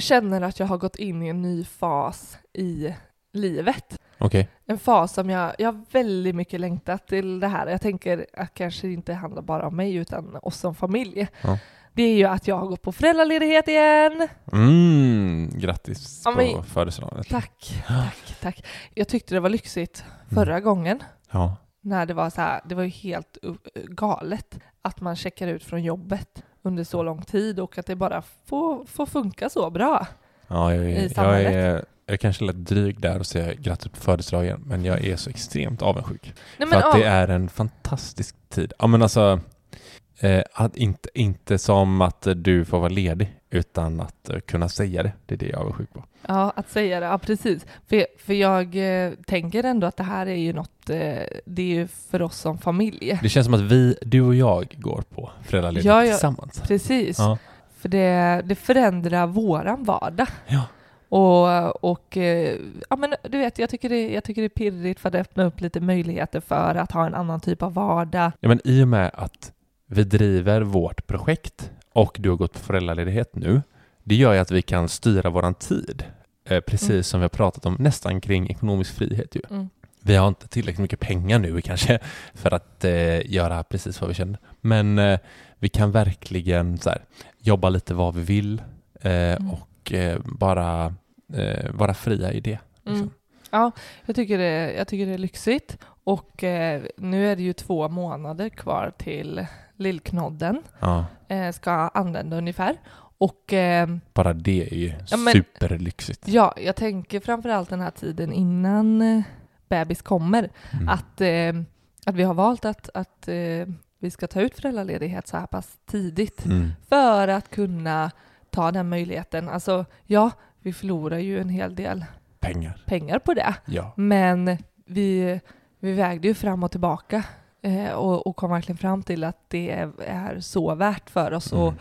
Jag känner att jag har gått in i en ny fas i livet. Okej. En fas som jag, jag har väldigt mycket längtat till det här. Jag tänker att kanske inte handlar bara om mig utan oss som familj. Ja. Det är ju att jag har gått på föräldraledighet igen. Mm, grattis Ja, på födelsedagen. Tack, tack, tack. Jag tyckte det var lyxigt förra gången Ja. när det var så här, det var ju helt uh, galet att man checkar ut från jobbet under så lång tid och att det bara får, får funka så bra. Ja, jag, I är, jag, samhället. är, jag är kanske lite dryg där och säger grattis på födelsedagen, men jag är så extremt avundsjuk. Nej, För att ja, det är en fantastisk tid. Ja, men alltså, eh, att inte, inte som att du får vara ledig, utan att eh, kunna säga det. Det är det jag är avundsjuk på. Ja, att säga det. Ja, precis. För, för jag eh, tänker ändå att det här är ju något, eh, det är ju för oss som familj. Det känns som att vi, du och jag går på föräldraledighet Ja, ja. tillsammans. Precis. Ja. För det, det förändrar våran vardag. Ja. Och, och ja, men du vet, jag tycker, det, jag tycker det är pirrigt för att öppna upp lite möjligheter för att ha en annan typ av vardag. Ja, men i och med att vi driver vårt projekt och du har gått på föräldraledighet nu, det gör ju att vi kan styra våran tid. Eh, precis Mm. som vi har pratat om nästan kring ekonomisk frihet ju. Mm. Vi har inte tillräckligt mycket pengar nu kanske för att eh, göra precis vad vi känner. Men eh, vi kan verkligen så här, jobba lite vad vi vill eh, Mm. och eh, bara eh, vara fria i det. liksom. Mm. Ja, jag tycker, det, jag tycker det är lyxigt. Och eh, nu är det ju två månader kvar till lillknodden Ja, eh, ska använda ungefär. Och eh, bara det är ju Ja, men- superlyxigt. ja, jag tänker framförallt den här tiden innan eh, bebis kommer, Mm. att, eh, att vi har valt att, att eh, vi ska ta ut föräldraledighet så här pass tidigt Mm. för att kunna ta den möjligheten. Alltså, ja, vi förlorar ju en hel del Pengar. pengar på det, Ja. men vi, vi vägde ju fram och tillbaka eh, och, och kom verkligen fram till att det är, är så värt för oss Mm.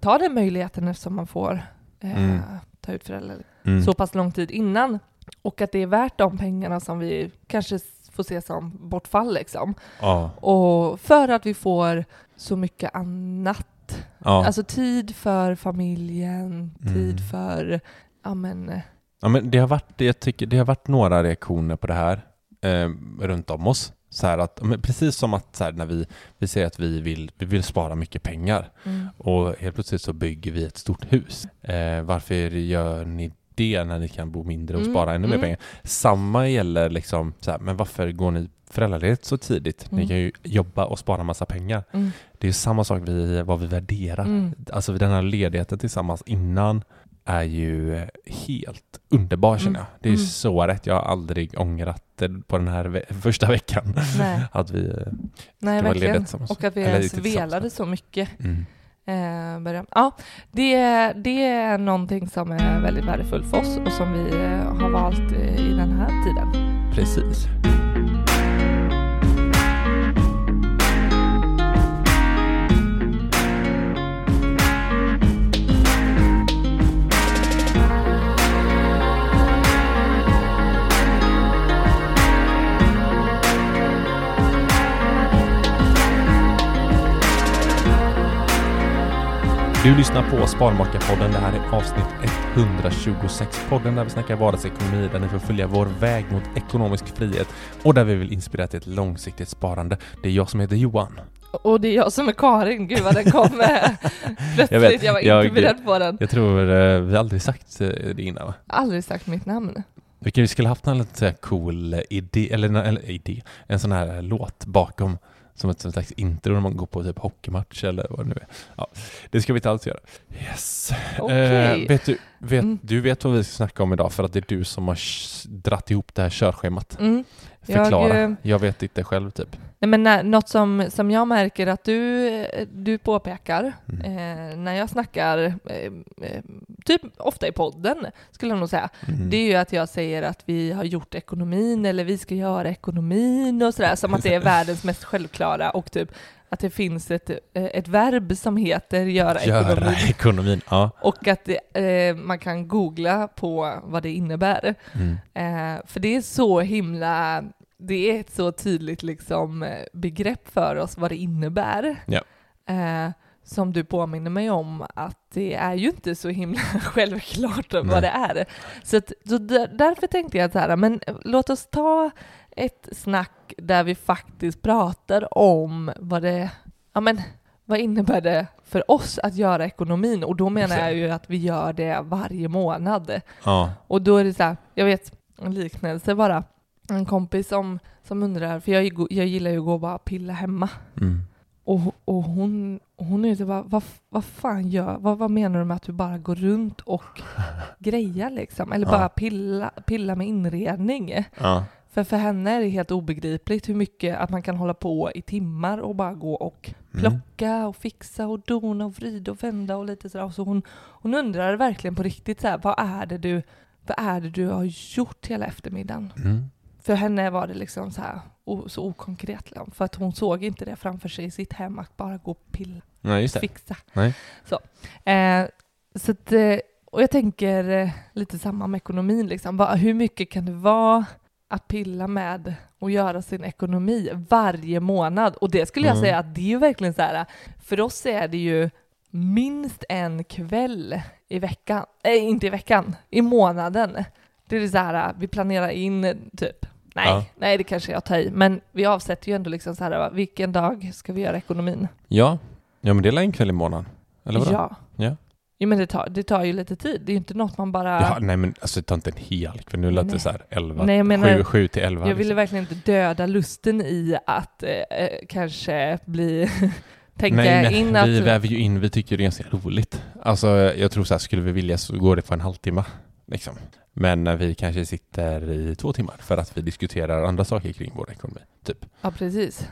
ta den möjligheten eftersom man får eh, Mm. ta ut föräldraledighet Mm. så pass lång tid innan. Och att det är värt de pengarna som vi kanske får se som bortfall liksom. Ja. Och för att vi får så mycket annat. Ja. Alltså tid för familjen, tid Mm. för, ja men, eh, ja, men det har varit, jag tycker, det har varit några reaktioner på det här eh, runt om oss. Så här att, precis som att så när vi, vi säger att vi vill, vi vill spara mycket pengar mm, och helt plötsligt så bygger vi ett stort hus. Eh, varför gör ni det när ni kan bo mindre och Mm, spara ännu mer mm. pengar? Samma gäller liksom, så här, men varför går ni föräldraledighet så tidigt? Ni Mm. kan ju jobba och spara massa pengar. mm, Det är samma sak vi, vad vi värderar. mm. Alltså den här ledigheten tillsammans innan är ju eh, helt underbar känner Mm. jag. Det är Mm. så rätt. Jag har aldrig ångrat det på den här ve- första veckan. Nej. Att vi... eh, Nej, vara verkligen. Och att vi ens velade så mycket. Mm. Eh. Ja, det, det är någonting som är väldigt värdefullt för oss och som vi eh, har valt eh, i den här tiden. Precis. Du lyssnar på Sparmakarpodden. Det här är avsnitt 126. Podden där vi snackar vardagsekonomi, där ni får följa vår väg mot ekonomisk frihet och där vi vill inspirera till ett långsiktigt sparande. Det är jag som heter Johan. Och det är jag som är Karin, gud vad den kom eh, plötsligt, jag, vet, jag var jag- inte beredd på den. Jag tror eh, vi aldrig sagt eh, det innan va? Aldrig sagt mitt namn. Vilken vi skulle haft en lite cool idé, eller, eller idé, en sån här låt bakom som ett slags intro när man går på typ hockeymatch eller vad det nu är. Ja, det ska vi inte alls göra. Yes. Okej. Eh, vet du, vet, Mm. du vet vad vi ska snacka om idag för att det är du som har dratt ihop det här körschemat. Mm. Jag, Förklara. eh, Jag, vet inte själv typ. Nej, men när, något som, som jag märker att du, du påpekar Mm. eh, när jag snackar, eh, eh, typ ofta i podden, skulle jag nog säga, Mm. det är ju att jag säger att vi har gjort ekonomin eller vi ska göra ekonomin och sådär, som att det är världens mest självklara och typ att det finns ett, eh, ett verb som heter göra, Göra ekonomin ekonomin. Ja. och att det, eh, man kan googla på vad det innebär. Mm. Eh, för det är så himla, det är ett så tydligt liksom eh, begrepp för oss vad det innebär. Ja. Eh, som du påminner mig om att det är ju inte så himla självklart Nej. vad det är. Så, att, så där, därför tänkte jag så här, men låt oss ta ett snack där vi faktiskt pratar om vad det, ja men vad innebär det för oss att göra ekonomin? Och då menar jag ju att vi gör det varje månad. Ja. Och då är det så här, jag vet, en liknelse bara. En kompis som, som undrar, för jag, jag gillar ju att gå och bara pilla hemma. Mm. Och, och hon, och hon är så bara, vad, vad fan gör, vad, vad menar du med att du bara går runt och grejar liksom? Eller Ja. bara pilla, pilla med inredning? Ja. För för henne är det helt obegripligt hur mycket att man kan hålla på i timmar och bara gå och Mm. plocka och fixa och dona och vrida och vända och lite sådär. Och så hon, hon undrar verkligen på riktigt så här, vad är det du, vad är det du har gjort hela eftermiddagen? Mm. För henne var det liksom så här så okonkret liksom, för att hon såg inte det framför sig i sitt hem att bara gå och pilla, Nej, just det. fixa. Nej. Så, eh, så att, eh, och jag tänker eh, lite samma med ekonomin liksom. Vad, hur mycket kan det vara att pilla med och göra sin ekonomi varje månad? Och det skulle jag Mm. säga att det är ju verkligen så här, för oss är det ju minst en kväll i veckan, äh, inte i veckan, i månaden. Det är så här, vi planerar in eh, typ, nej, Ja. nej det kanske jag tar i, men vi avsätter ju ändå liksom så här, va, vilken dag ska vi göra ekonomin? Ja. Ja, men det är en kväll i månaden. Eller vadå? Ja. Ja. Jo men det tar, det tar ju lite tid, det är ju inte något man bara... Ja, nej men alltså det tar inte en hel kväll. Nu lät det så här 11, Nej, jag menar- 7, 7 till 11. jag ville liksom. verkligen inte döda lusten i att eh, eh, kanske bli... tänka nej, nej, in vi att... väver ju in, vi tycker det är ganska roligt. Alltså jag tror så här, skulle vi vilja så går det på en halvtimme. Liksom. Men när vi kanske sitter i två timmar för att vi diskuterar andra saker kring vår ekonomi. Typ. Ja precis.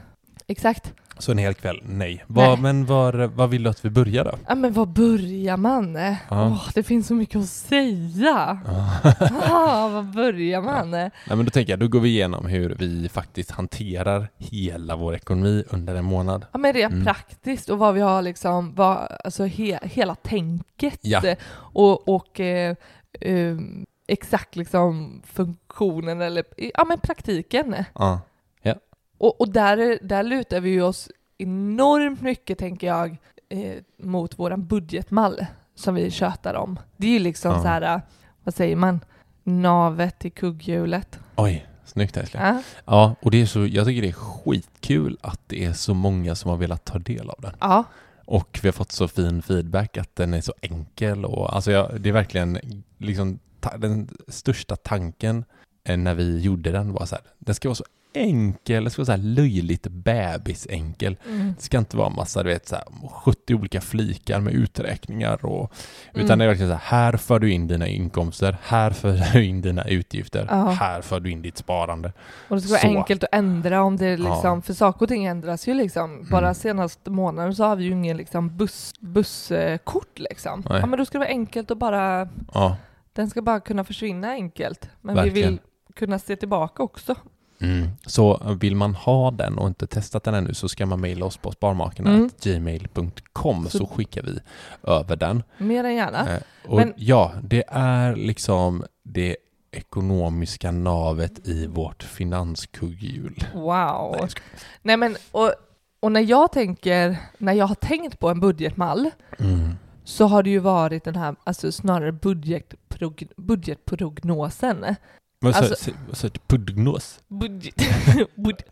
Exakt. Så en hel kväll, nej. Vad, Nej. Men var, vad vill du att vi börjar då? Ja men var börjar man? Ja. Åh, det finns så mycket att säga! ah, var börjar man? Nej, men då tänker jag, då går vi igenom hur vi faktiskt hanterar hela vår ekonomi under en månad. Ja men rent Mm. praktiskt och vad vi har liksom, vad, alltså he, hela tänket Ja. eh, och, och eh, eh, exakt liksom funktionen eller ja men praktiken. Ja. Och, och där, där lutar vi ju oss enormt mycket, tänker jag, eh, mot våran budgetmall som vi tjötar om. Det är ju liksom Ja. så här, vad säger man, navet i kugghjulet. Oj, snyggt älskling. Ja, Ja, och det är så, jag tycker det är skitkul att det är så många som har velat ta del av den. ja, och vi har fått så fin feedback att den är så enkel och alltså jag, det är verkligen liksom ta, den största tanken eh, när vi gjorde den var så här, den ska vara så enkel, vara så här löjligt bebisenkel. mm. Det ska inte vara massa, du vet, så här, 70 olika flikar med uträkningar och utan Mm. det är verkligen så här, här för du in dina inkomster, här för du in dina utgifter, Ja. här för du in ditt sparande. Och det ska vara Så. enkelt att ändra om det är liksom, Ja. för saker och ting ändras ju liksom. Bara Mm. senaste månaden så har vi ju ingen liksom buss, busskort liksom. Nej. Ja men då ska det vara enkelt och bara, Ja. den ska bara kunna försvinna enkelt. Men vi Verkligen. vill kunna se tillbaka också. Mm. Så vill man ha den och inte testat den ännu så ska man mejla oss på sparmakarna Mm. gmail.com så, Så- skickar vi över den. Mer än gärna. Eh, och Men- ja, det är liksom det ekonomiska navet i vårt finanskugghjul. Wow. Nej, Nej men, och, och när jag tänker, när jag har tänkt på en budgetmall, Mm. så har det ju varit den här, alltså snarare budgetprog budgetprognosen. Vad sa Alltså- du? Prognos? Budget, bud,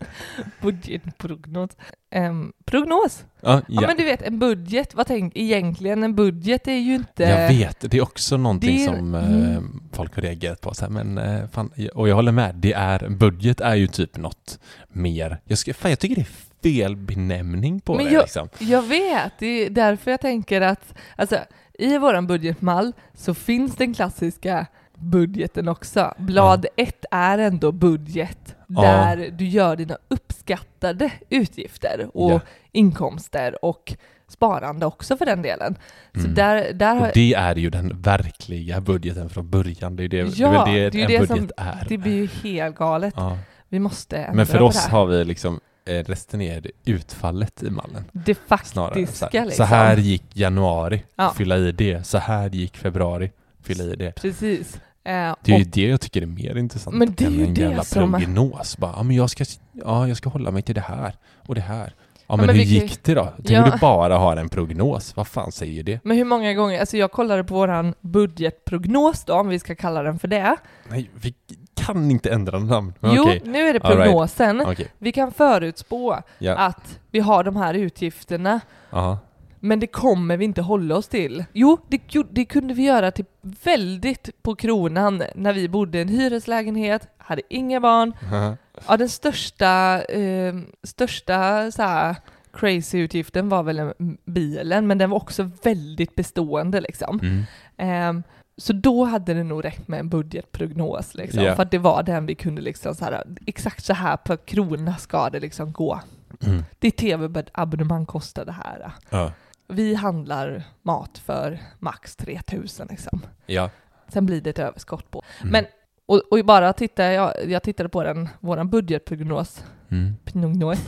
budgetprognos. Em, prognos? Ja, Ja. ja. men du vet, en budget, vad tänk egentligen, en budget är ju inte... Jag vet, det är också någonting Det som eh, folk har reagerat på. Så här, men, eh, fan, och jag håller med, det är, budget är ju typ något mer. Jag, ska, fan, jag tycker det är fel benämning på Men det. jag- Liksom. Jag vet, det är därför jag tänker att, alltså i våran budgetmall så finns den klassiska budgeten också. Blad 1 är ändå budget, Ja. där du gör dina uppskattade utgifter och Ja. inkomster och sparande också för den delen. Så Mm. där, där har, det är ju den verkliga budgeten från början. Det är, det, Ja, det, är det, det är ju en det budget som- är. det blir ju helt galet. ja. Vi måste ändra Men för oss har vi liksom eh, restinerat utfallet i mallen. det faktiska Så här, liksom. så här gick januari, Ja. fylla i det. Så här gick februari, fylla i det. Precis. Eh, Det är ju det jag tycker är mer intressant Men det är än ju en det jävla som- prognos. Bara, ja, men jag, ska, ja, jag ska hålla mig till det här och det här. Ja, men, men hur kan ju- gick det då? Tänk Ja. du bara har en prognos. Vad fan säger det? Men hur många gånger, alltså jag kollade på våran budgetprognos då, om vi ska kalla den för det. Nej, vi kan inte ändra namn. Men jo, okej. nu är det All right. prognosen. Okej. Vi kan förutspå Ja. att vi har de här utgifterna, Ja. Men det kommer vi inte hålla oss till. Jo, det, det kunde vi göra till väldigt på kronan när vi bodde i en hyreslägenhet, hade inga barn. Ja, den största, eh, största så här, crazy utgiften var väl en- bilen, men den var också väldigt bestående liksom. Mm. Ehm, så då hade det nog räckt med en budgetprognos liksom, Ja. för att det var den vi kunde liksom så här, exakt så här per krona ska det liksom gå. Mm. Ditt tv-abonnemang kostar det här. Ja. Vi handlar mat för max 3000 liksom. Ja. Sen blir det ett överskott på. Mm. Men, och, och bara titta, jag, jag tittade på den, våran budgetprognos. Mm. Prognos.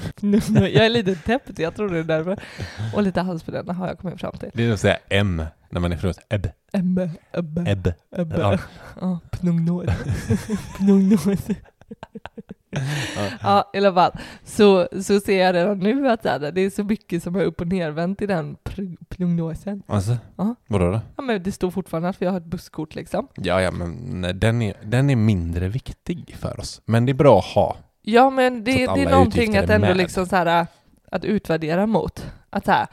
Jag är lite täppt, jag tror det är därför. Och lite halsbränna har jag kommit fram till. Det är att säga M när man är från Ebb. Ebbe, ebbe, Ebb. ebbe. Ja. Ja, prognos. Ja. I alla fall. Så, så ser jag redan nu att här, det är så mycket som är upp och nervänt i den pro- prognosen. Alltså? Ja. Vadå då? Ja, men det står fortfarande att vi har ett busskort liksom. Ja, ja, men nej, den är, den är mindre viktig för oss. Men det är bra att ha. Ja, men det, det är någonting att ändå med. liksom så här, att utvärdera mot. Att så här,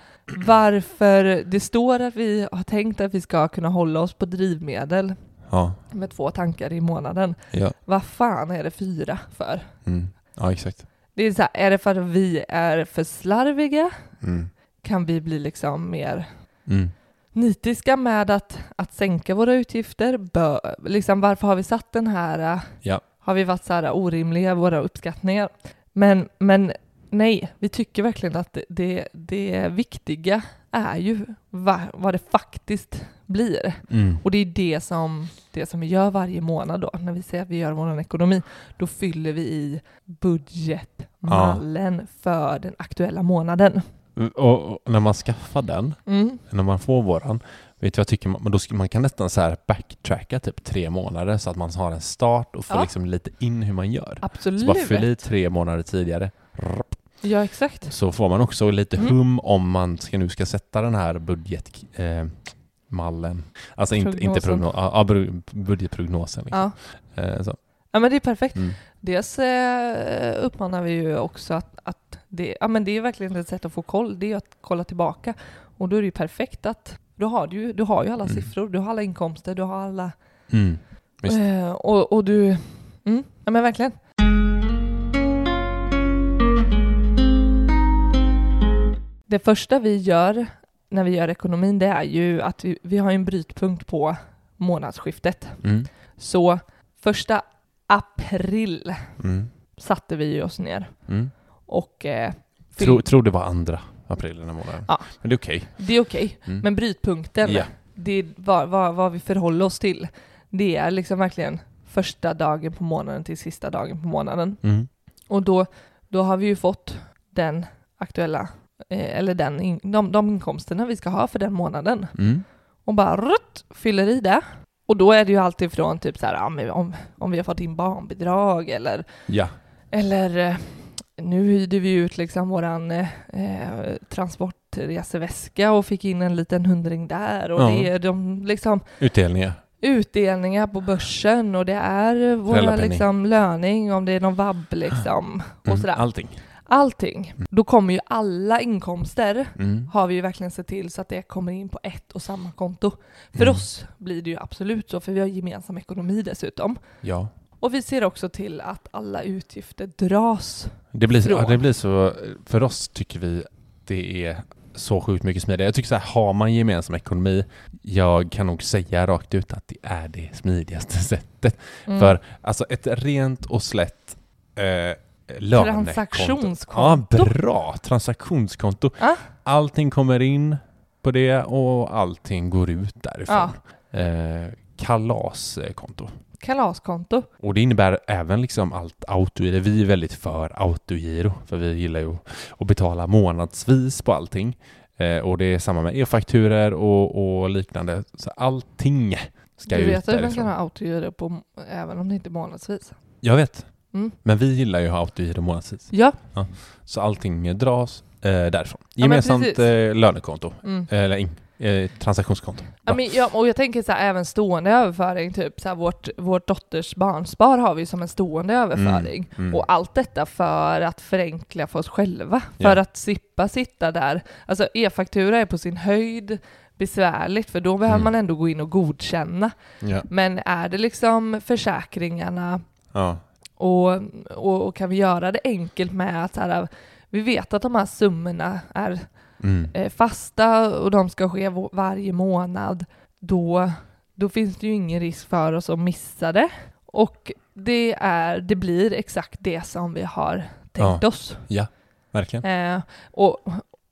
varför det står att vi har tänkt att vi ska kunna hålla oss på drivmedel Ja. med två tankar i månaden. Ja. Vad fan är det fyra för? Mm. Ja, exakt. Det är så här, är det för att vi är för slarviga? Mm. Kan vi bli liksom mer Mm. nitiska med att, att sänka våra utgifter? Bö, liksom, varför har vi satt den här, äh, Ja. har vi varit så här orimliga i våra uppskattningar? Men, men nej, vi tycker verkligen att det, det, det viktiga är ju va, vad det faktiskt blir. Mm. Och det är det som, det som vi gör varje månad då, när vi säger att vi gör vår ekonomi. Då fyller vi i budgetmallen för den aktuella månaden. Och, och när man skaffar den, Mm. när man får våran, vet du jag tycker? Man, då ska, man kan nästan så här backtracka typ tre månader så att man har en start och får Ja. liksom lite in hur man gör. Absolut. Så bara fyll i tre månader tidigare. Ja, exakt. Så får man också lite Mm. hum om man ska, nu ska sätta den här budget... Eh. Alltså inte, inte Prognosen. prognos, ja, budgetprognosen. Liksom. Ja. Eh, så. ja, men det är perfekt. Mm. Dels eh, uppmanar vi ju också att, att det, ja, men det är verkligen ett sätt att få koll, det är att kolla tillbaka. Och då är det ju perfekt att du har, du, du har ju alla Mm. siffror, du har alla inkomster, du har alla... Mm. Eh, och, och du... Mm, ja men verkligen. Det första vi gör när vi gör ekonomin det är ju att vi, vi har en brytpunkt på månadsskiftet. Mm. Så första april Mm. satte vi oss ner Mm. och eh, Tror, tror det var andra april den här månaden. Ja. Men det är okej. det är okej. Mm. Men brytpunkten, Ja. det är vad, vad, vad vi förhåller oss till. Det är liksom verkligen första dagen på månaden till sista dagen på månaden. Mm. Och då, då har vi ju fått den aktuella, eller den de, de inkomsterna vi ska ha för den månaden. Mm. Och bara rutt, fyller i det. Och då är det ju alltid från typ så här, om, om vi har fått in barnbidrag eller, Ja. eller eh, nu hyrde vi ut liksom våran eh, eh, transport utreseväska och fick in en liten hundring där och Ja. det är de liksom Utdelningar. utdelningar på börsen och det är våra Föräldrapenning. liksom löning om det är någon vabb liksom och Mm, sådär. allting. Allting. Då kommer ju alla inkomster Mm. har vi ju verkligen sett till så att det kommer in på ett och samma konto. För Mm. oss blir det ju absolut så, för vi har gemensam ekonomi dessutom. Ja. Och vi ser också till att alla utgifter dras. Det blir, ja, det blir så, för oss tycker vi det är så sjukt mycket smidigare. Jag tycker så här, har man gemensam ekonomi, jag kan nog säga rakt ut att det är det smidigaste sättet. Mm. För alltså ett rent och slätt eh, lönekonto. Transaktionskonto. Ja, bra! Transaktionskonto. Ja. Allting kommer in på det och allting går ut därifrån. Eh, kalaskonto. Kalaskonto. Och det innebär även liksom allt autogiro. Vi är väldigt för autogiro, för vi gillar ju att betala månadsvis på allting. Eh, och det är samma med e-fakturer och, och liknande. Så allting ska Du ut vet att man kan därifrån. ha autogiro på även om det inte är månadsvis. Jag vet, Mm. men vi gillar ju autogiro månadsvis. Ja. Så allting dras eh, därifrån. men Gemensamt precis. eh, lönekonto, Mm. eller in, eh, transaktionskonto. Ja, Ja. men, ja, och jag tänker så här, även stående överföring, typ så här, vårt, vårt dotters barnspar har vi som en stående överföring. Mm. Och allt detta för att förenkla för oss själva. Ja. För att slippa sitta där. Alltså e-faktura är på sin höjd besvärligt för då behöver Mm. man ändå gå in och godkänna. Ja. Men är det liksom försäkringarna Ja. Och, och, och kan vi göra det enkelt med att så här, vi vet att de här summorna är Mm. eh, fasta och de ska ske varje månad, då, då finns det ju ingen risk för oss att missa det. Och det, är, det blir exakt det som vi har tänkt oss. Verkligen. Eh, och,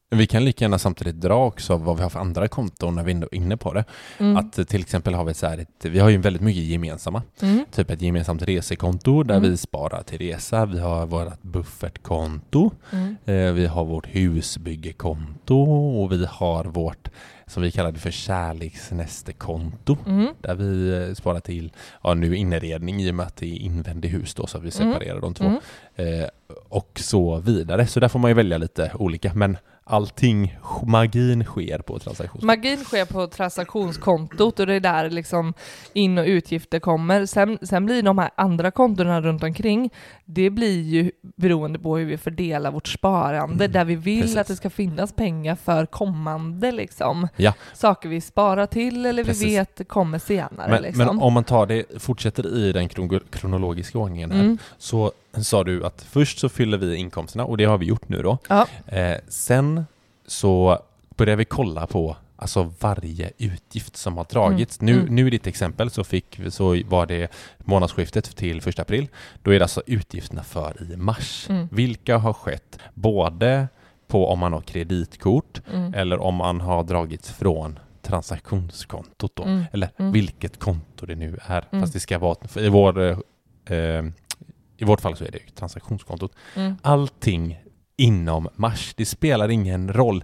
Vi kan lika gärna samtidigt dra också vad vi har för andra konton när vi ändå är inne på det. mm, Att till exempel har vi så här ett, vi har ju väldigt mycket gemensamma. mm, Typ ett gemensamt resekonto där Mm. vi sparar till resa. Vi har vårt buffertkonto. mm, Eh, vi har vårt husbyggekonto och vi har vårt, som vi kallar det för kärleksnästekonto. mm, Där vi eh, sparar till, ja nu inredning i och med att det är invändig hus då så vi Mm. separerar de två. mm. Eh, och så vidare. Så där får man ju välja lite olika. Men allting, magin sker på transaktions... Magin sker på transaktionskontot och det är där liksom in och utgifter kommer. Sen, sen blir de här andra kontona runt omkring, det blir ju beroende på hur vi fördelar vårt sparande, Mm, där vi vill precis. att det ska finnas pengar för kommande liksom. Ja. Saker vi sparar till eller Precis. vi vet kommer senare. men, liksom. men om man tar det, fortsätter i den kron- kronologiska ordningen här, mm. så sa du att först så fyller vi inkomsterna och det har vi gjort nu då. Ja. Eh, sen så börjar vi kolla på alltså varje utgift som har dragits. Mm, Nu, mm. nu i ditt exempel så, fick, så var det månadsskiftet till 1 april. Då är det alltså utgifterna för i mars. Mm. Vilka har skett både på om man har kreditkort Mm. eller om man har dragits från transaktionskontot då. Mm. Eller Mm. vilket konto det nu är. Fast det ska vara, i, vår, eh, i vårt fall så är det ju transaktionskontot. Mm. Allting inom mars, det spelar ingen roll.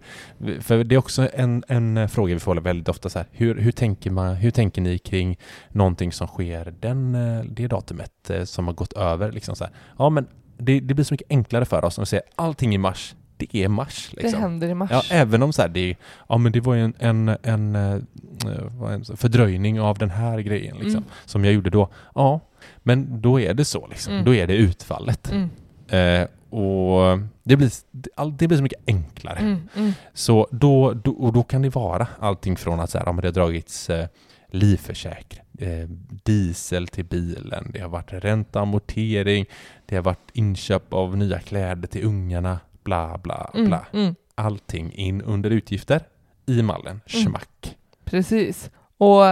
För det är också en, en fråga vi får väldigt ofta så här, hur, hur, tänker man, hur tänker ni kring någonting som sker den, eh, det datumet eh, som har gått över? Liksom så här. Ja men det, det blir så mycket enklare för oss om vi säger allting i mars, det är mars. Det Liksom. händer i mars. Ja, även om så här, det, ja, men det var ju en, en, en, eh, det, fördröjning av den här grejen liksom, Mm. som jag gjorde då. Ja, men då är det så liksom. Mm. Då är det utfallet. Mm. Eh, och det blir, det, blir så mycket enklare. Mm. Mm. Så då, då, och då kan det vara allting från att så här, ja, men det har dragits eh, livförsäkring, eh, diesel till bilen, det har varit ränta, amortering, det har varit inköp av nya kläder till ungarna, bla bla Mm. bla. Mm. Allting in under utgifter i mallen, schmack. Precis. Och,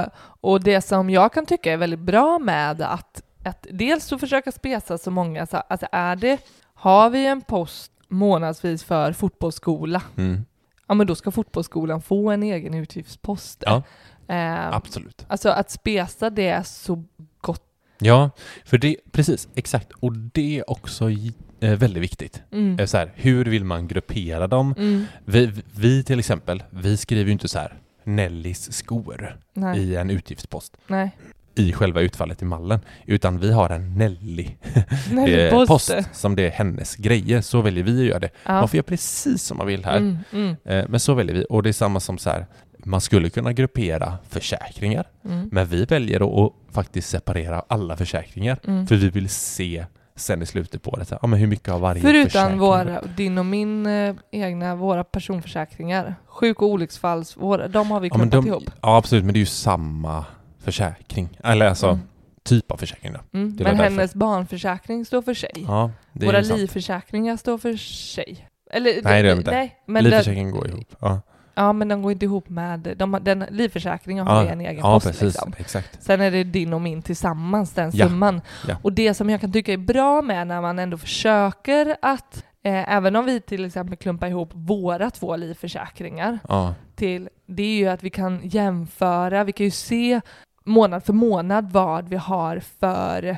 och det som jag kan tycka är väldigt bra med att, att dels att försöka spesa så många, så, alltså är det, har vi en post månadsvis för fotbollsskola, Mm. ja men då ska fotbollsskolan få en egen utgiftspost. Ja. Eh, Absolut. alltså att spesa det så gott. Ja, för det, precis, exakt. Och det är också eh, väldigt viktigt. Mm. Eh, Så här, hur vill man gruppera dem? Mm. Vi, vi till exempel, vi skriver ju inte så här Nellys skor Nej. i en utgiftspost. Nej. I själva utfallet i mallen, utan vi har en Nelly Nej, eh, som det är hennes grejer. Så väljer vi att göra det. Ja. Man får göra precis som man vill här. Mm, mm, Eh, Men så väljer vi. Och det är samma som så här, man skulle kunna gruppera försäkringar, mm, men vi väljer att, faktiskt separera alla försäkringar. mm. För vi vill se sen i slutet på här, ja, men hur mycket av varje Förutom försäkring. våra, din och min eh, egna, våra personförsäkringar. Sjuk och olycksfalls, våra, de har vi ja, klumpat de, ihop. ja, absolut, men det är ju samma försäkring. Eller alltså, Mm. typ av försäkring då. Mm. det Men därför. hennes barnförsäkring står för sig. Ja, det Våra livförsäkringar står för sig. Eller, Nej, det gör de inte. Nej, men det, Livförsäkringen går ihop. Ja, ja, men de går inte ihop med... De, den livförsäkringen har ja, en egen ja post. precis. Liksom. Exakt. Sen är det din och min tillsammans, den Ja, summan. ja. Och det som jag kan tycka är bra med när man ändå försöker att, eh, även om vi till exempel klumpar ihop våra två livförsäkringar, Ja, till, det är ju att vi kan jämföra, vi kan ju se månad för månad vad vi har för,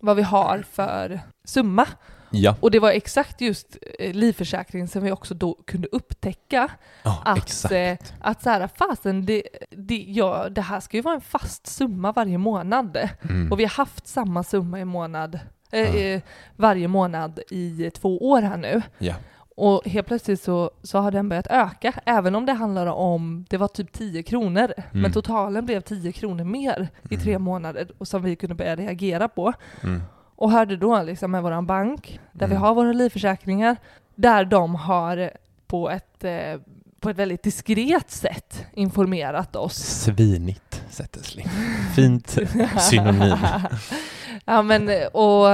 vad vi har för summa. ja. Och det var exakt just eh, livförsäkringen som vi också då kunde upptäcka ja att, exakt. eh, att så här, fasen, det, det, ja, det här ska ju vara en fast summa varje månad. Mm. Och vi har haft samma summa i månad, eh, varje månad i två år här nu. Ja. Och helt plötsligt så, så har den börjat öka, även om det handlar om, det var typ 10 kronor, men Mm. totalen blev 10 kronor mer i tre månader och som vi kunde börja reagera på. Mm. Och hörde då liksom med våran bank, där vi Mm. har våra livförsäkringar, där de har på ett, eh, på ett väldigt diskret sätt informerat oss. Svinigt, Zetterling. Fint synonym. ja, men, eh, och,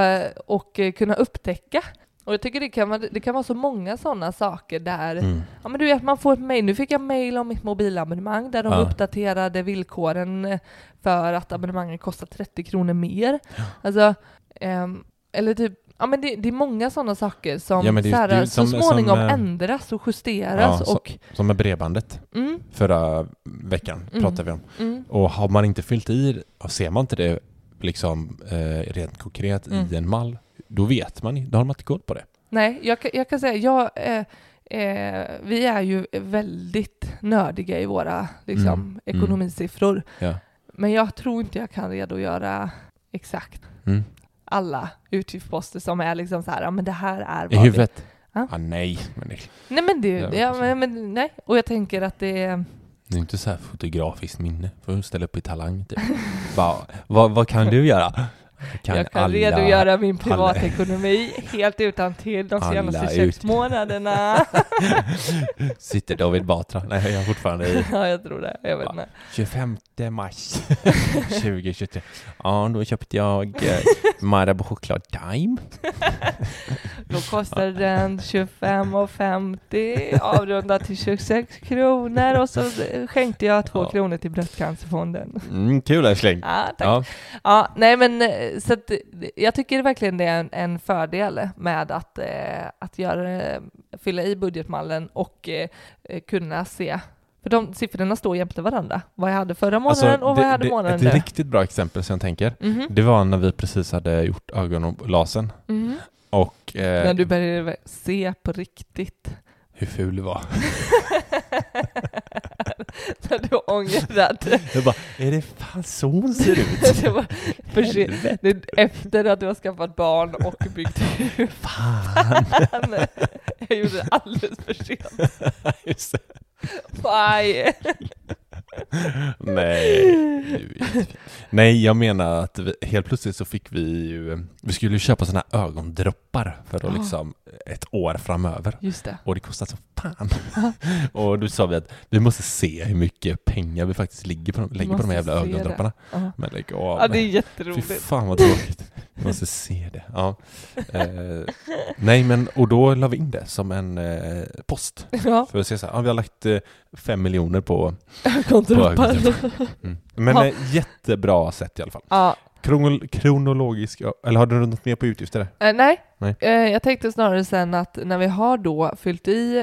och eh, kunna upptäcka. Och jag tycker det kan vara, det kan vara så många sådana saker där, Mm. ja men du vet man får ett mejl, nu fick jag mejl om mitt mobilabonnemang där de Ja. uppdaterade villkoren eh, för att abonnemanget kostar 30 kronor mer. Alltså, ehm, eller typ, ja men det, det är många sådana saker som, Ja, det här, det är så som- småningom som, eh, ändras och justeras Ja, och Som med brebandet mm, förra veckan Mm. pratade vi om. mm, Och har man inte fyllt i, ser man inte det liksom eh, rent konkret Mm. i en mall, då vet man då har man inte koll på det. Nej, jag, kan- jag kan säga, jag, eh, eh, vi är ju väldigt nördiga i våra liksom, Mm, mm. ekonomisiffror. Ja. Men jag tror inte jag kan redogöra exakt Mm. alla utgiftsposter som är liksom så här, ja men det här är I vad vi... huvudet? Ja. Ah, nej, men det, Nej men det, det ja, men, men, nej. Och jag tänker att det är... det är inte så här fotografiskt minne. Får du ställa upp i Talang typ. Bara, vad, vad kan du göra? Jag kan alla- redogöra min privatekonomi helt utan till de senaste sex månaderna. Sitter David Batra? Nej, jag är fortfarande i ja, jag tror det. Jag vet inte. 25 mars 2023. Ja, då köpte jag eh, Marabou choklad Time. Då kostade den 25,50 avrundat till 26 kronor och så skänkte jag två Ja. kronor till Bröstcancerfonden. Mm, kul älskling. Ja, tack. Ja, Ja, nej men eh, så att, eh, jag tycker verkligen det är en, en fördel med att, eh, att göra, eh, fylla i budgetmallen och eh, eh, kunna se, för de siffrorna står jämte varandra, vad jag hade förra månaden och vad jag hade Alltså, det, månaden Ett nu. riktigt bra exempel som jag tänker, Mhm, det var när vi precis hade gjort ögonlasen mhm. och eh, När du började se på riktigt. Hur ful du var. När du ångrade. Jag bara, är det fan så hon ser ut? det var för. Det efter att du har skaffat barn och byggt hus. Fan. Jag gjorde det alldeles för sent. Just det. Bye. Nej. Nej, jag menar att vi, helt plötsligt så fick vi ju, vi skulle ju köpa sådana här ögondroppar för att liksom ett år framöver. Just det. Och det kostar så fan. och då sa vi att vi måste se hur mycket pengar vi faktiskt ligger på, lägger på de här jävla det. ögondropparna. Ja. Men lägg av. Ja, det är Fy jätteroligt. fan vad tråkigt. Vi måste se det. Ja. Eh, nej men, och då la vi in det som en eh, post. Ja, För att se så här, ja, vi har lagt eh, fem miljoner på, ögondroppar. Mm. Men eh, jättebra sätt i alla fall. Ja, Kronol kronologisk, eller har du något mer på utgifter? där? eh, nej. Nej. Eh, jag tänkte snarare sen att när vi har då fyllt i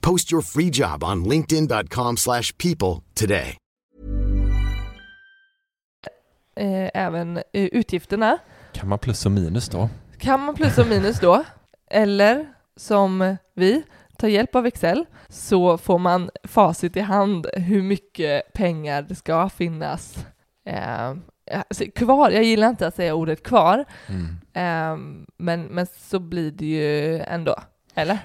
Post your free job on linkedin.com/people slash people today. Eh, även eh, utgifterna. Kan man plus och minus då? Kan man plus och minus då, eller som vi, ta hjälp av Excel, så får man facit i hand hur mycket pengar det ska finnas eh, alltså, kvar. Jag gillar inte att säga ordet kvar, Mm. eh, men, men så blir det ju ändå. Eller?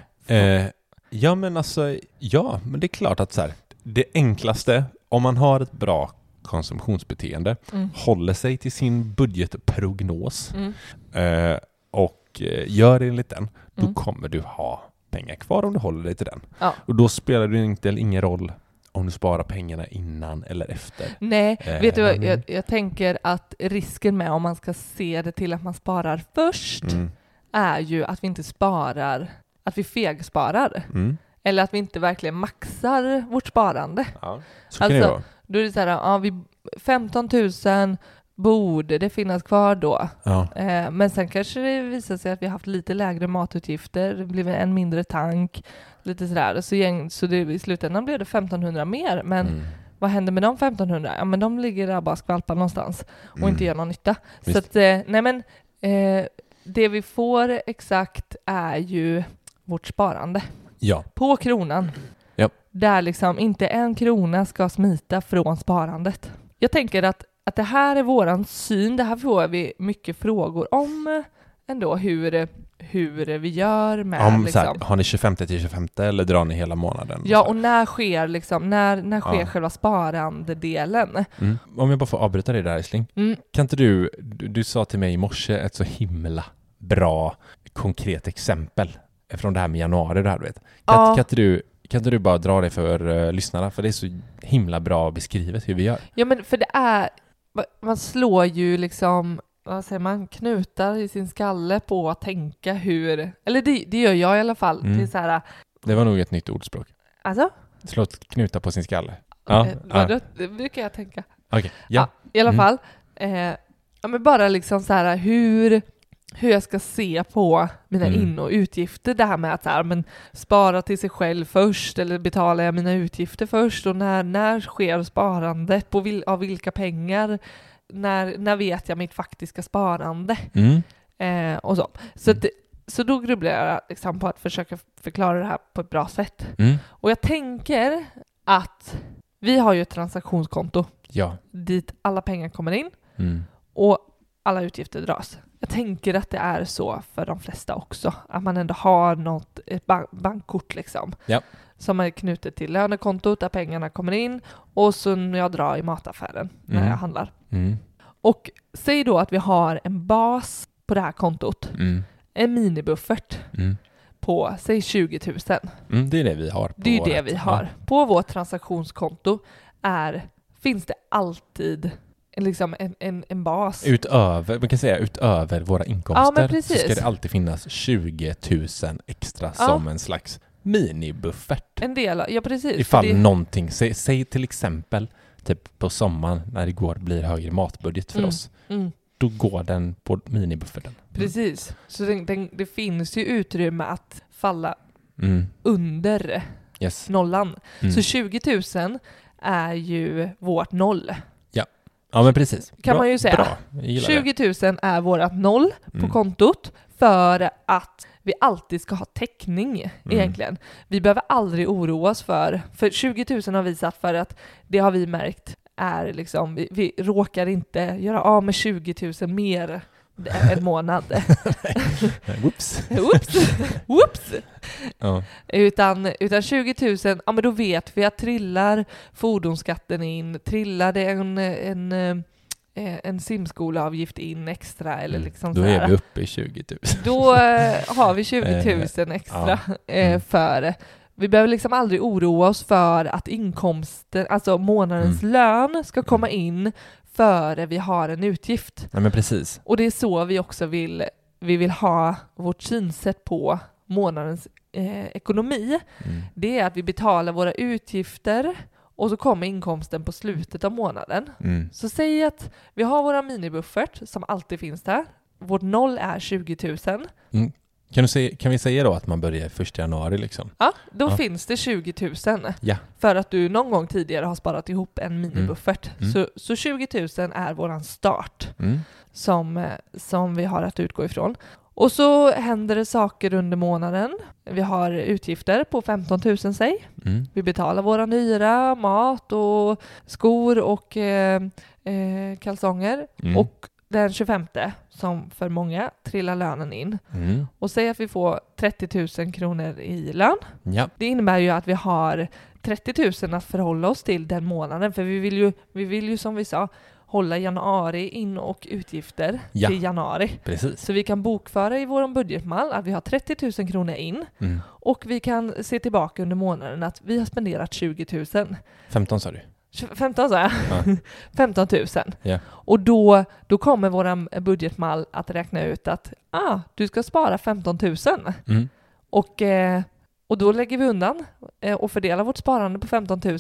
Ja, men alltså, ja, men det är klart att så här, det enklaste, om man har ett bra konsumtionsbeteende, Mm. håller sig till sin budgetprognos Mm. eh, och eh, gör enligt den, då Mm. kommer du ha pengar kvar om du håller dig till den. Ja. Och då spelar det inte ingen roll om du sparar pengarna innan eller efter. Nej, Eh, vet du vad, jag, jag tänker att risken med om man ska se det till att man sparar först Mm. är ju att vi inte sparar, att vi fegsparar. Mm. Eller att vi inte verkligen maxar vårt sparande. Ja. Så kan det Alltså, vara. Då är det så här, ja, vi, 15 000 borde det finnas kvar då. Ja. Eh, men sen kanske det visar sig att vi har haft lite lägre matutgifter, det blev en mindre tank, lite sådär. Så, gäng, så det, i slutändan blev det 1500 mer. Men Mm. vad händer med de 1500? Ja men de ligger där bara skvalpar någonstans och Mm. inte gör någon nytta. Så Visst. att, eh, nej men, eh, det vi får exakt är ju vårt sparande Ja. på kronan. Ja. Där liksom inte en krona ska smita från sparandet. Jag tänker att, att det här är våran syn, det här får vi mycket frågor om ändå, hur, hur vi gör med Om, liksom. här, har ni 25 till 25 eller drar ni hela månaden? Ja, och när sker liksom, när, när sker Ja. själva sparandedelen? Mm. Om jag bara får avbryta dig där Älskling. Mm. Kan inte du, du, du sa till mig i morse ett så himla bra konkret exempel från det här med januari det här du vet. Kan, Ja. kan, inte du, kan inte du bara dra det för uh, lyssnarna? För det är så himla bra beskrivet hur vi gör. Ja men för det är, ma- man slår ju liksom, vad säger man, knutar i sin skalle på att tänka hur, eller det, det gör jag i alla fall. Mm. Det är så här, Det var nog ett nytt ordspråk. alltså? Slå ett knuta på sin skalle. Ja, eh, ja. vadå? Det brukar jag tänka. Okej, ja. I alla Mm. fall, eh, ja men bara liksom så här hur, hur jag ska se på mina Mm. in och utgifter. Det här med att så här, men spara till sig själv först eller betalar jag mina utgifter först och när, när sker sparandet? På vil, av vilka pengar? När, när vet jag mitt faktiska sparande? Mm. Eh, och så. Så, att, så då grubblar jag liksom på att försöka förklara det här på ett bra sätt. Mm. Och jag tänker att vi har ju ett transaktionskonto Ja. dit alla pengar kommer in Mm. och alla utgifter dras. Jag tänker att det är så för de flesta också, att man ändå har något, ett bank, bankkort liksom. Ja. Som är knutet till lönekontot där pengarna kommer in och så när jag drar i mataffären när Mm. jag handlar. Mm. Och säg då att vi har en bas på det här kontot, Mm. en minibuffert Mm. på säg 20 000. Mm. Det är det vi har. Det är ju det vårt- vi har. På vårt transaktionskonto är, finns det alltid liksom en, en, en bas. Ja. Utöver, man kan säga utöver våra Ja, inkomster men så ska det alltid finnas 20 000 extra Ja. som en slags minibuffert. En del, ja precis. Ifall det- någonting, säg, säg till exempel typ på sommaren när det går blir högre matbudget för Mm. oss. Mm, Då går den på minibufferten. precis. Så den, den, det finns ju utrymme att falla Mm. under Yes. nollan. Mm. Så 20 000 är ju vårt noll. Ja men precis. kan bra, man ju säga. Bra, jag gillar det. 20 000 är vårt noll på Mm. kontot för att vi alltid ska ha täckning Mm. egentligen. Vi behöver aldrig oroa oss för, för 20 000 har vi satt för att det har vi märkt är liksom, vi, vi råkar inte göra av med 20 000 mer en månad. Whoops. Whoops! Whoops! Ja. Utan, utan 20 000, ja men då vet vi att trillar fordonsskatten in, trillar det en, en, eh, en simskoleavgift in extra eller liksom Mm. Då så är här, vi uppe i 20 000. då eh, har vi 20 000 extra eh, Mm. för det. Vi behöver liksom aldrig oroa oss för att inkomsten, alltså månadens Mm. lön ska komma in före vi har en utgift. Nej men precis. Och det är så vi också vill, vi vill ha vårt synsätt på månadens eh, ekonomi. Mm. Det är att vi betalar våra utgifter och så kommer inkomsten på slutet av månaden. Mm. Så säg att vi har våra minibuffert som alltid finns där. Vårt noll är 20 000. Kan, du säga, kan vi säga då att man börjar första januari liksom? Ja, då Ja. finns det 20 000. Ja. För att du någon gång tidigare har sparat ihop en minibuffert. Mm. Så, så 20 000 är våran start Mm. som, eh, som vi har att utgå ifrån. Och så händer det saker under månaden. Vi har utgifter på 15 000 säg. Mm. Vi betalar våra hyra, mat och skor och eh, eh, kalsonger. Mm. Och den 25, som för många, trillar lönen in. Mm. Och säg att vi får 30 000 kronor i lön. Ja. Det innebär ju att vi har 30 000 att förhålla oss till den månaden. För vi vill ju, vi vill ju som vi sa hålla januari in och utgifter Ja. till januari. Precis. Så vi kan bokföra i vår budgetmall att vi har 30 000 kronor in Mm. och vi kan se tillbaka under månaden att vi har spenderat 20 000. 15 sa du? 15 sa jag. Ja. 15 000. Ja. Och då, då kommer vår budgetmall att räkna ut att ah, du ska spara 15 000. Mm. Och, eh, och då lägger vi undan eh, och fördelar vårt sparande på 15 000.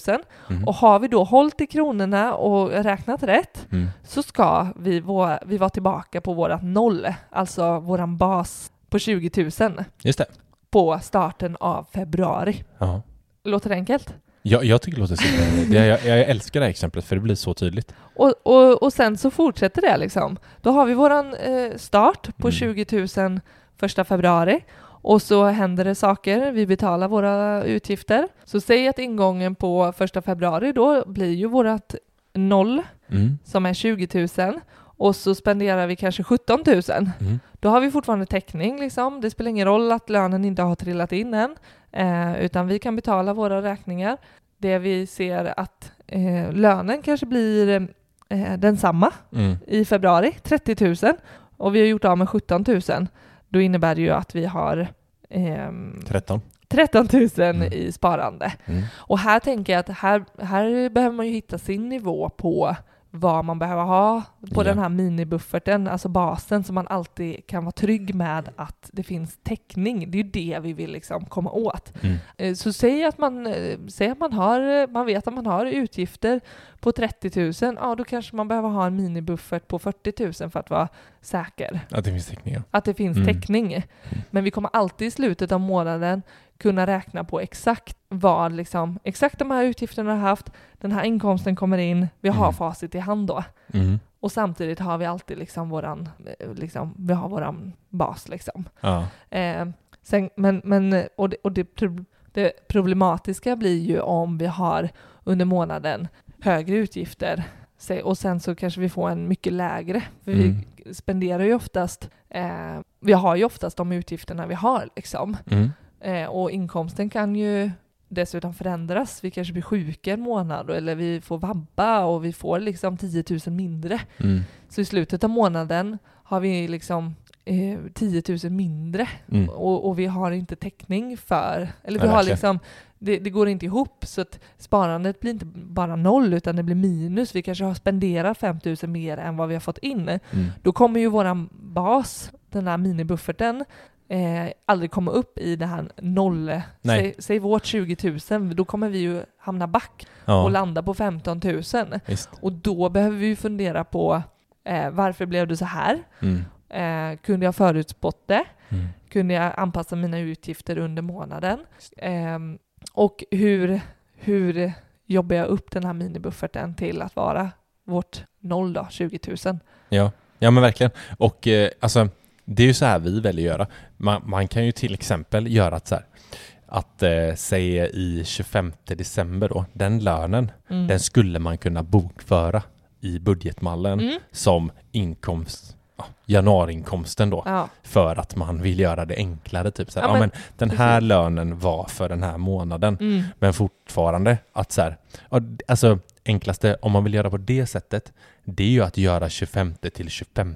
Mm. Och har vi då hållit i kronorna och räknat rätt Mm. så ska vi, vå- vi vara tillbaka på vårat noll, alltså våran bas på 20 000 Just det. på starten av februari. Ja. Låter det enkelt? Jag, jag tycker det låter super. Jag, jag älskar det här exemplet för det blir så tydligt. Och, och, och sen så fortsätter det liksom. Då har vi våran eh, start på Mm. 20 000 första februari och så händer det saker, vi betalar våra utgifter. Så säg att ingången på första februari då blir ju vårat noll Mm. som är 20 000 och så spenderar vi kanske 17 000. Mm. Då har vi fortfarande täckning liksom. Det spelar ingen roll att lönen inte har trillat in än, eh, utan vi kan betala våra räkningar. Det vi ser att eh, lönen kanske blir eh, densamma Mm. i februari, 30 000, och vi har gjort av med 17 000. Då innebär det ju att vi har ehm, 13. 13 000 Mm. i sparande. Mm. Och här tänker jag att här, här behöver man ju hitta sin nivå på vad man behöver ha på Ja. den här minibufferten, alltså basen, så man alltid kan vara trygg med att det finns täckning. Det är ju det vi vill liksom komma åt. Mm. Eh, Så säg att man, eh, säg att man, har, eh, man vet att man har utgifter på 30 000, ja då kanske man behöver ha en minibuffert på 40 000 för att vara säker. Att det finns täckningar. Att det finns Mm. täckning. Men vi kommer alltid i slutet av månaden kunna räkna på exakt vad liksom, exakt de här utgifterna har haft, den här inkomsten kommer in, vi har Mm. facit i hand då. Mm. Och samtidigt har vi alltid liksom våran, eh, liksom, vi har våran bas liksom. Ja. Eh, sen, men, men, och det, och det, det problematiska blir ju om vi har under månaden högre utgifter och sen så kanske vi får en mycket lägre. För Mm. vi spenderar ju oftast, eh, vi har ju oftast de utgifterna vi har liksom. Mm. Eh, och inkomsten kan ju dessutom förändras. Vi kanske blir sjuka en månad eller vi får vabba och vi får liksom 10 000 mindre. Mm. Så i slutet av månaden har vi liksom eh, 10 000 mindre Mm. och, och vi har inte täckning för, eller vi Ja, har liksom, det, det går inte ihop så att sparandet blir inte bara noll utan det blir minus. Vi kanske har spenderat 5 000 mer än vad vi har fått in. Mm. Då kommer ju våran bas, den här minibufferten, eh, aldrig komma upp i det här noll, säg, säg vårt 20 000, då kommer vi ju hamna back och Ja, landa på 15 000. visst. Och då behöver vi ju fundera på eh, varför blev det så här? Mm. Eh, kunde jag förutspått det? Mm. Kunde jag anpassa mina utgifter under månaden? Ehm, och hur, hur jobbar jag upp den här minibufferten till att vara vårt noll då, 20 000? Ja. ja, men verkligen. Och eh, alltså, Det är ju så här vi väljer att göra. Man, man kan ju till exempel göra att så här, att eh, säga i 25 december då, den lönen, Mm. den skulle man kunna bokföra i budgetmallen Mm. som inkomst, ja, januariinkomsten då, Ja. för att man vill göra det enklare. Typ så här, Ja, ja, men men den här precis. lönen var för den här månaden, Mm. men fortfarande att så här, alltså enklaste om man vill göra på det sättet, det är ju att göra 25 till 25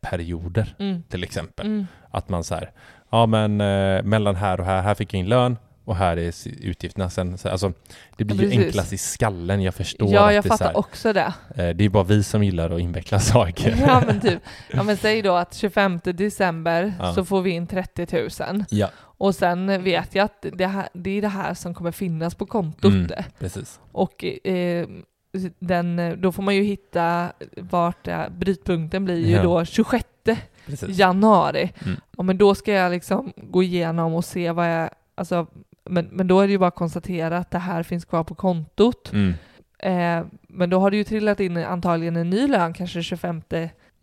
perioder Mm. till exempel. Mm. Att man så här, ja men eh, mellan här och här, här fick jag in lön och här är utgifterna sen. Så, alltså, det blir ju precis. enklast i skallen, jag förstår Ja, att jag det fattar här, också det. eh, det är bara vi som gillar att inveckla saker. Ja men typ, ja men säg då att 25 december Ja. så får vi in 30 000 Ja, och sen vet jag att det, här, det är det här som kommer finnas på kontot. Mm. precis. Och eh, den, då får man ju hitta vart eh, brytpunkten blir ju Ja. då 26 precis. januari. Mm. Ja, men då ska jag liksom gå igenom och se vad jag, alltså, men, men då är det ju bara att konstatera att det här finns kvar på kontot. Mm. Eh, men då har det ju trillat in antagligen en ny lön, kanske 25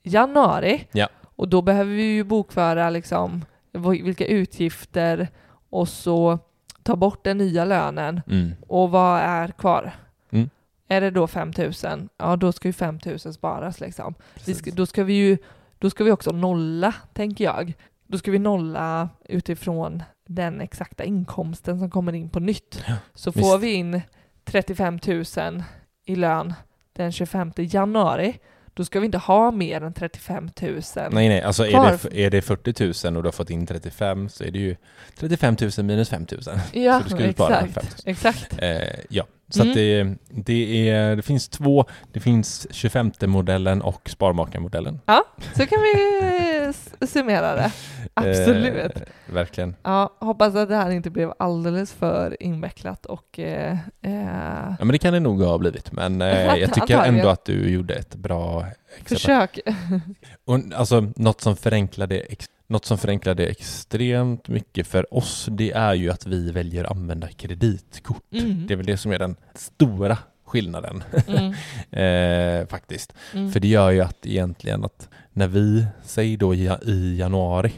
januari. Ja. Och då behöver vi ju bokföra liksom vilka utgifter och så ta bort den nya lönen. Mm. Och vad är kvar? Mm. Är det då 5 000? Ja, då ska ju 5 000 sparas liksom. Ska, då ska vi ju då ska vi också nolla, tänker jag. Då ska vi nolla utifrån den exakta inkomsten som kommer in på nytt. Så visst. får vi in 35 000 i lön den 25 januari, då ska vi inte ha mer än 35 000. Nej, nej, alltså är det, är det 40 000 och du har fått in 35 så är det ju 35 000 minus 5 000. Ja, så du ska ju spara 5 exakt. 000. exakt. Eh, ja, så Mm. det, det, är, det finns två, det finns 25-modellen och sparmakarmodellen. Så kan vi eh, summera det. Absolut. Eh, verkligen. Ja, hoppas att det här inte blev alldeles för invecklat och eh, eh, Ja men det kan det nog ha blivit, men eh, jag tycker ändå att du gjorde ett bra exempel. försök. Och, alltså, något som förenklade ex- något som förenklade extremt mycket för oss, det är ju att vi väljer att använda kreditkort. Mm. Det är väl det som är den stora skillnaden Mm. eh, faktiskt. Mm. För det gör ju att egentligen att när vi, säg då i, januari,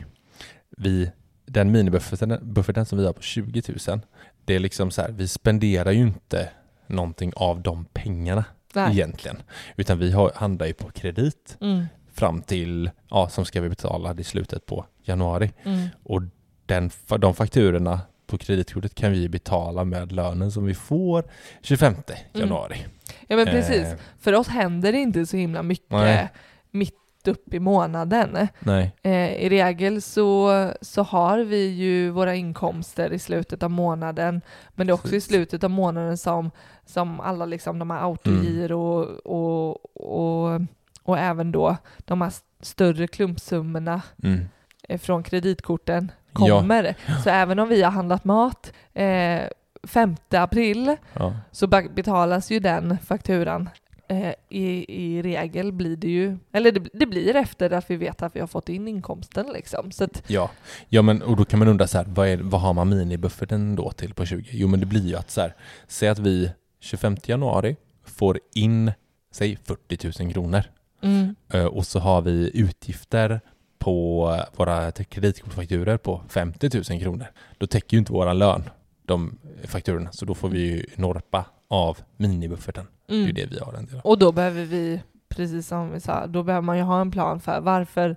vi, den minibufferten bufferten som vi har på 20 000, det är liksom så här, vi spenderar ju inte någonting av de pengarna Nej. egentligen. Utan vi har, handlar ju på kredit Mm. fram till, ja, som ska vi betala i slutet på januari. Mm. Och den, de fakturorna på kreditkortet kan vi betala med lönen som vi får 25 januari. Ja men precis. Eh, För oss händer det inte så himla mycket Nej. mitt upp i månaden. nej, Eh, I regel så, så har vi ju våra inkomster i slutet av månaden, men det är också Precis. i slutet av månaden som, som alla liksom de här autogiro och, och, och, och även då de här större klumpsummorna mm. eh, från kreditkorten Ja. kommer. Så även om vi har handlat mat eh, 5 april ja. så betalas ju den fakturan eh, i, i regel blir det ju, eller det, det blir efter att vi vet att vi har fått in inkomsten liksom. Så att, Ja, ja men och då kan man undra så här, vad, är, vad har man minibufferten då till på 20? Jo men det blir ju att så här, säg att vi 25 januari får in, säg 40 000 kronor mm, Eh, och så har vi utgifter på våra kreditkortfakturor på 50 000 kronor. Då täcker ju inte våra lön de fakturorna, så då får vi ju norpa av minibufferten. Det är mm. det vi har en del av. Och då behöver vi, precis som vi sa, då behöver man ju ha en plan för varför,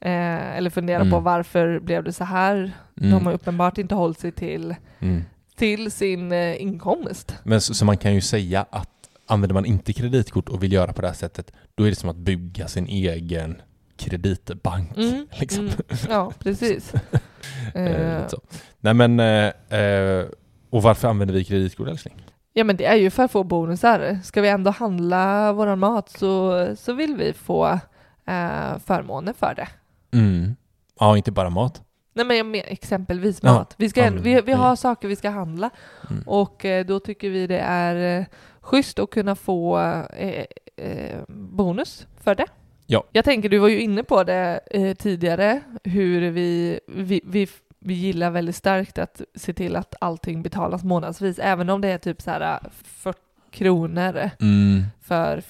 eh, eller fundera Mm. på varför blev det så här? De har uppenbart inte hållit sig till, Mm. till sin eh, inkomst. Men så, så man kan ju säga att använder man inte kreditkort och vill göra på det här sättet, då är det som att bygga sin egen kreditbank. Mm, Liksom. mm, ja, precis. Eh, Eh. Nej men, eh, eh, och varför använder vi kreditkort älskling? Ja men det är ju för att få bonusar. Ska vi ändå handla våran mat så, så vill vi få eh, förmåner för det. Mm. Ja, inte bara mat. Nej men jag men, exempelvis Ja, mat. Vi, ska, ja, en- vi, vi har mm. saker vi ska handla Mm. och eh, då tycker vi det är eh, schysst att kunna få eh, bonus för det. Ja. Jag tänker, du var ju inne på det eh, tidigare, hur vi, vi, vi, vi gillar väldigt starkt att se till att allting betalas månadsvis, även om det är typ så här 40 kronor Mm. för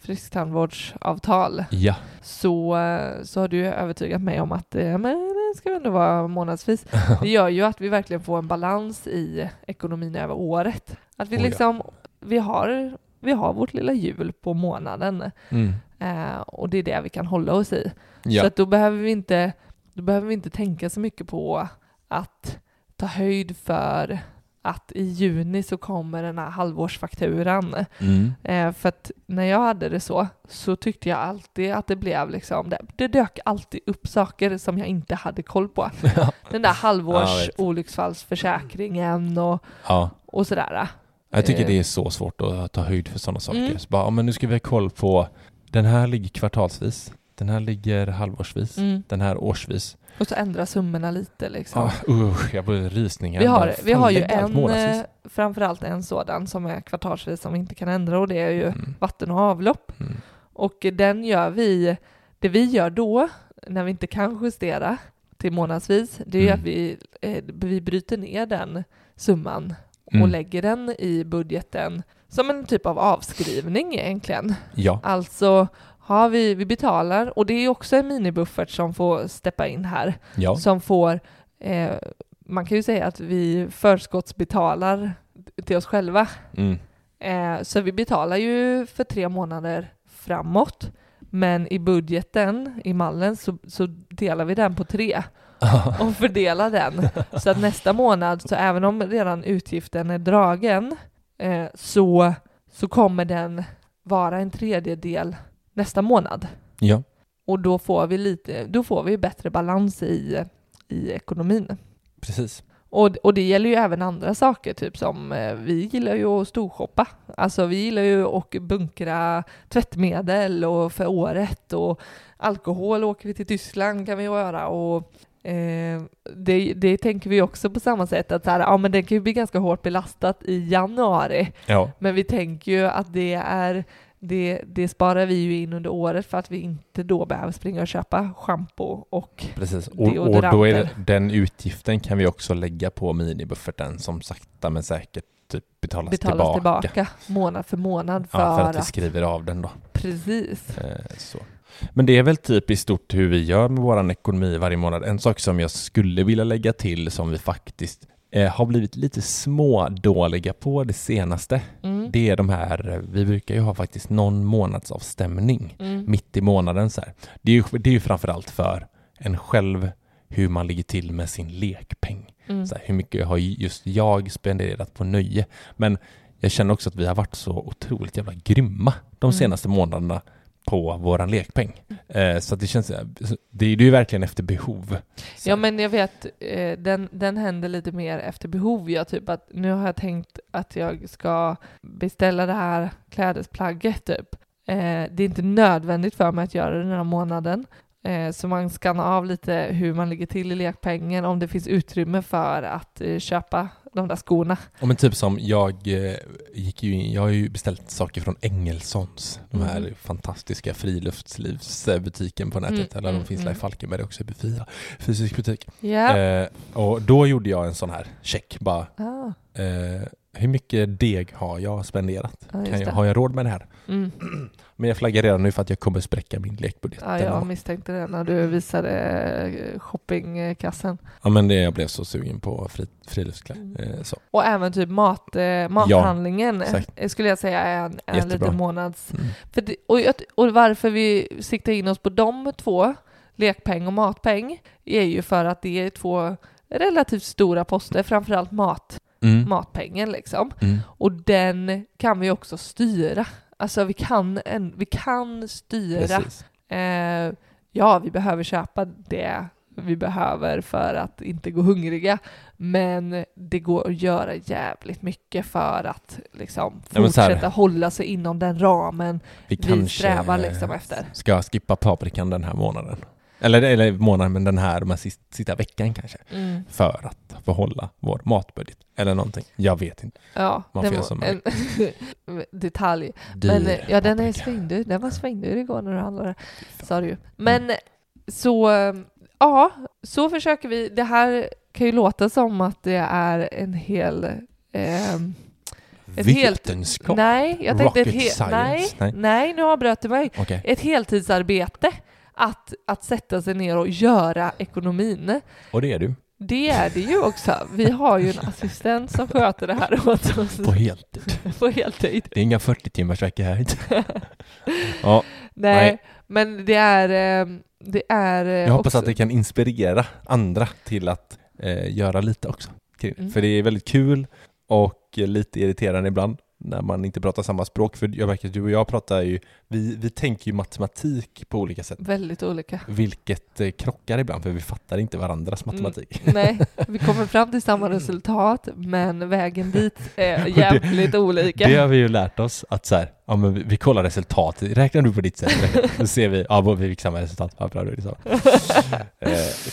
frisktandvårdsavtal Ja. så, eh, så har du övertygat mig om att eh, men det ska ändå vara månadsvis. Det gör ju att vi verkligen får en balans i ekonomin över året. Att vi Oh ja. liksom, vi har, vi har vårt lilla hjul på månaden Mm. Eh, och det är det vi kan hålla oss i. Så Ja. att då behöver vi inte, då behöver vi inte tänka så mycket på att ta höjd för att i juni så kommer den här halvårsfakturan. Mm. Eh, för att när jag hade det så, så tyckte jag alltid att det blev liksom, det, det dök alltid upp saker som jag inte hade koll på. Den där Ja, jag vet. olycksfallsförsäkringen och, ja. och sådär. Jag tycker Eh. det är så svårt att ta höjd för sådana saker. Mm. Så bara, men nu ska vi ha koll på, den här ligger kvartalsvis, den här ligger halvårsvis, Mm. den här årsvis. Och så ändra summorna lite liksom. Ah, usch, jag får rysningar. Vi har, vi har ju en, eh, framförallt en sådan som är kvartalsvis som vi inte kan ändra och det är ju Mm. vatten och avlopp. Mm. Och den gör vi, det vi gör då, när vi inte kan justera till månadsvis, det är Mm. att vi, eh, vi bryter ner den summan och Mm. lägger den i budgeten som en typ av avskrivning egentligen. Ja. Alltså har vi, vi betalar, och det är också en minibuffert som får steppa in här, Ja. som får, eh, man kan ju säga att vi förskottsbetalar till oss själva. Mm. Eh, så vi betalar ju för tre månader framåt, men i budgeten, i mallen, så, så delar vi den på tre och fördelar den. Så att nästa månad, så även om redan utgiften är dragen, eh, så, så kommer den vara en tredjedel nästa månad. ja. Och då får vi lite, då får vi bättre balans i, i ekonomin. Precis. Och, och det gäller ju även andra saker, typ som eh, vi gillar ju att storshoppa. Alltså vi gillar ju att bunkra tvättmedel och för året och alkohol åker vi till Tyskland kan vi göra och eh, det, det tänker vi också på samma sätt att så här, ja men det kan ju bli ganska hårt belastat i januari Ja. men vi tänker ju att det är det, det sparar vi ju in under året för att vi inte då behöver springa och köpa schampo och Precis. Och, och då är det, den utgiften kan vi också lägga på minibufferten som sakta men säkert typ betalas, betalas tillbaka. tillbaka. månad för månad för, Ja, för att vi skriver av den då. precis. Eh, så. Men det är väl typ i stort hur vi gör med vår ekonomi varje månad. En sak som jag skulle vilja lägga till som vi faktiskt eh, har blivit lite smådåliga på det senaste. Mm. Det är de här, vi brukar ju ha faktiskt någon månadsavstämning Mm. mitt i månaden så här. Det är ju, det är ju framförallt för en själv hur man ligger till med sin lekpeng. Mm. Så här, hur mycket har just jag spenderat på nöje? Men jag känner också att vi har varit så otroligt jävla grymma de Mm. senaste månaderna på våran lekpeng. Eh, så det känns, det är ju verkligen efter behov. Så, Ja men jag vet, eh, den, den händer lite mer efter behov. Jag typ att nu har jag tänkt att jag ska beställa det här klädesplagget typ. Eh, det är inte nödvändigt för mig att göra det den här månaden. Eh, så man skannar av lite hur man ligger till i lekpengen, om det finns utrymme för att eh, köpa de där skorna. Ja, men typ som jag eh, gick ju in, jag har ju beställt saker från Engelsons, de här Mm. fantastiska friluftslivsbutiken på nätet, Mm, eller de mm, finns där i mm. Falkenberg också Befia, fysisk butik. Ja. Eh, och då gjorde jag en sån här check bara, Ah, eh, hur mycket deg har jag spenderat? just kan jag, har jag råd med det här? Mm. Men jag flaggar redan nu för att jag kommer spräcka min lekbudget. Ja, jag misstänkte det när du visade eh, shoppingkassen. ja men det, jag blev så sugen på fri, friluftskläder. Mm. Eh, så. Och även typ mat, eh, mathandlingen eh, skulle jag säga är en, en liten månads... Mm. Det, och, och varför vi siktar in oss på de två, lekpeng och matpeng, är ju för att det är två relativt stora poster, framförallt mat, Mm. matpengen liksom. Mm. Och den kan vi också styra. Alltså vi kan, en, vi kan styra. Eh, ja, vi behöver köpa det vi behöver för att inte gå hungriga. Men det går att göra jävligt mycket för att liksom, Ja, fortsätta hålla sig inom den ramen Vi, vi kanske strävar liksom efter. ska skippa paprikan den här månaden. Eller, eller månaden, men den här, de här sista, sista veckan kanske. Mm. För att behålla vår matbudget. Eller någonting. Jag vet inte. Ja, Man får som en detalj. Dyr Men eh, ja, den är svindyr. Den var svindyr igår när du handlade. Sa du. Men så, eh, ja, så försöker vi. Det här kan ju låta som att det är en hel... Eh, Ett helt- Vetenskap? Nej, jag tänkte ett Rocket helt... Nej, science? nej. Nej. nu avbröt du mig. Okej. Ett heltidsarbete att, att sätta sig ner och göra ekonomin. Och det är du? Det är det ju också. Vi har ju en assistent som sköter det här åt oss På heltid? på heltid. Det är inga 40 timmars vecka här inte. ja, Nej, Nej. men det är... eh, Det är eh, jag hoppas också, att det kan inspirera andra till att eh, göra lite också. det. Mm. För det är väldigt kul och lite irriterande ibland när man inte pratar samma språk. För jag märker att du och jag pratar ju, vi, vi tänker ju matematik på olika sätt. väldigt olika. Vilket eh, krockar ibland för vi fattar inte varandras matematik. Nej, vi kommer fram till samma resultat, men vägen dit är jävligt olika. Det har vi ju lärt oss att så här, ja men vi, vi kollar resultatet, räknar du på ditt sätt? Då ser vi, ja vi fick samma resultat, ja bra då är det samma. eh,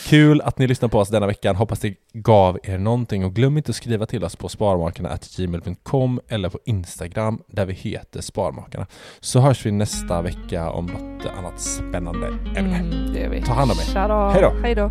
kul att ni lyssnar på oss denna veckan, hoppas det gav er någonting och glöm inte att skriva till oss på sparmakarna.gmail.com eller på Instagram där vi heter Sparmakarna. Så hörs vi nästa vecka om något annat spännande ämne. Mm, det gör vi. Ta hand om er. Hej då. Hej då.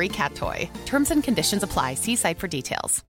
free cat toy. Terms and conditions apply. See site for details.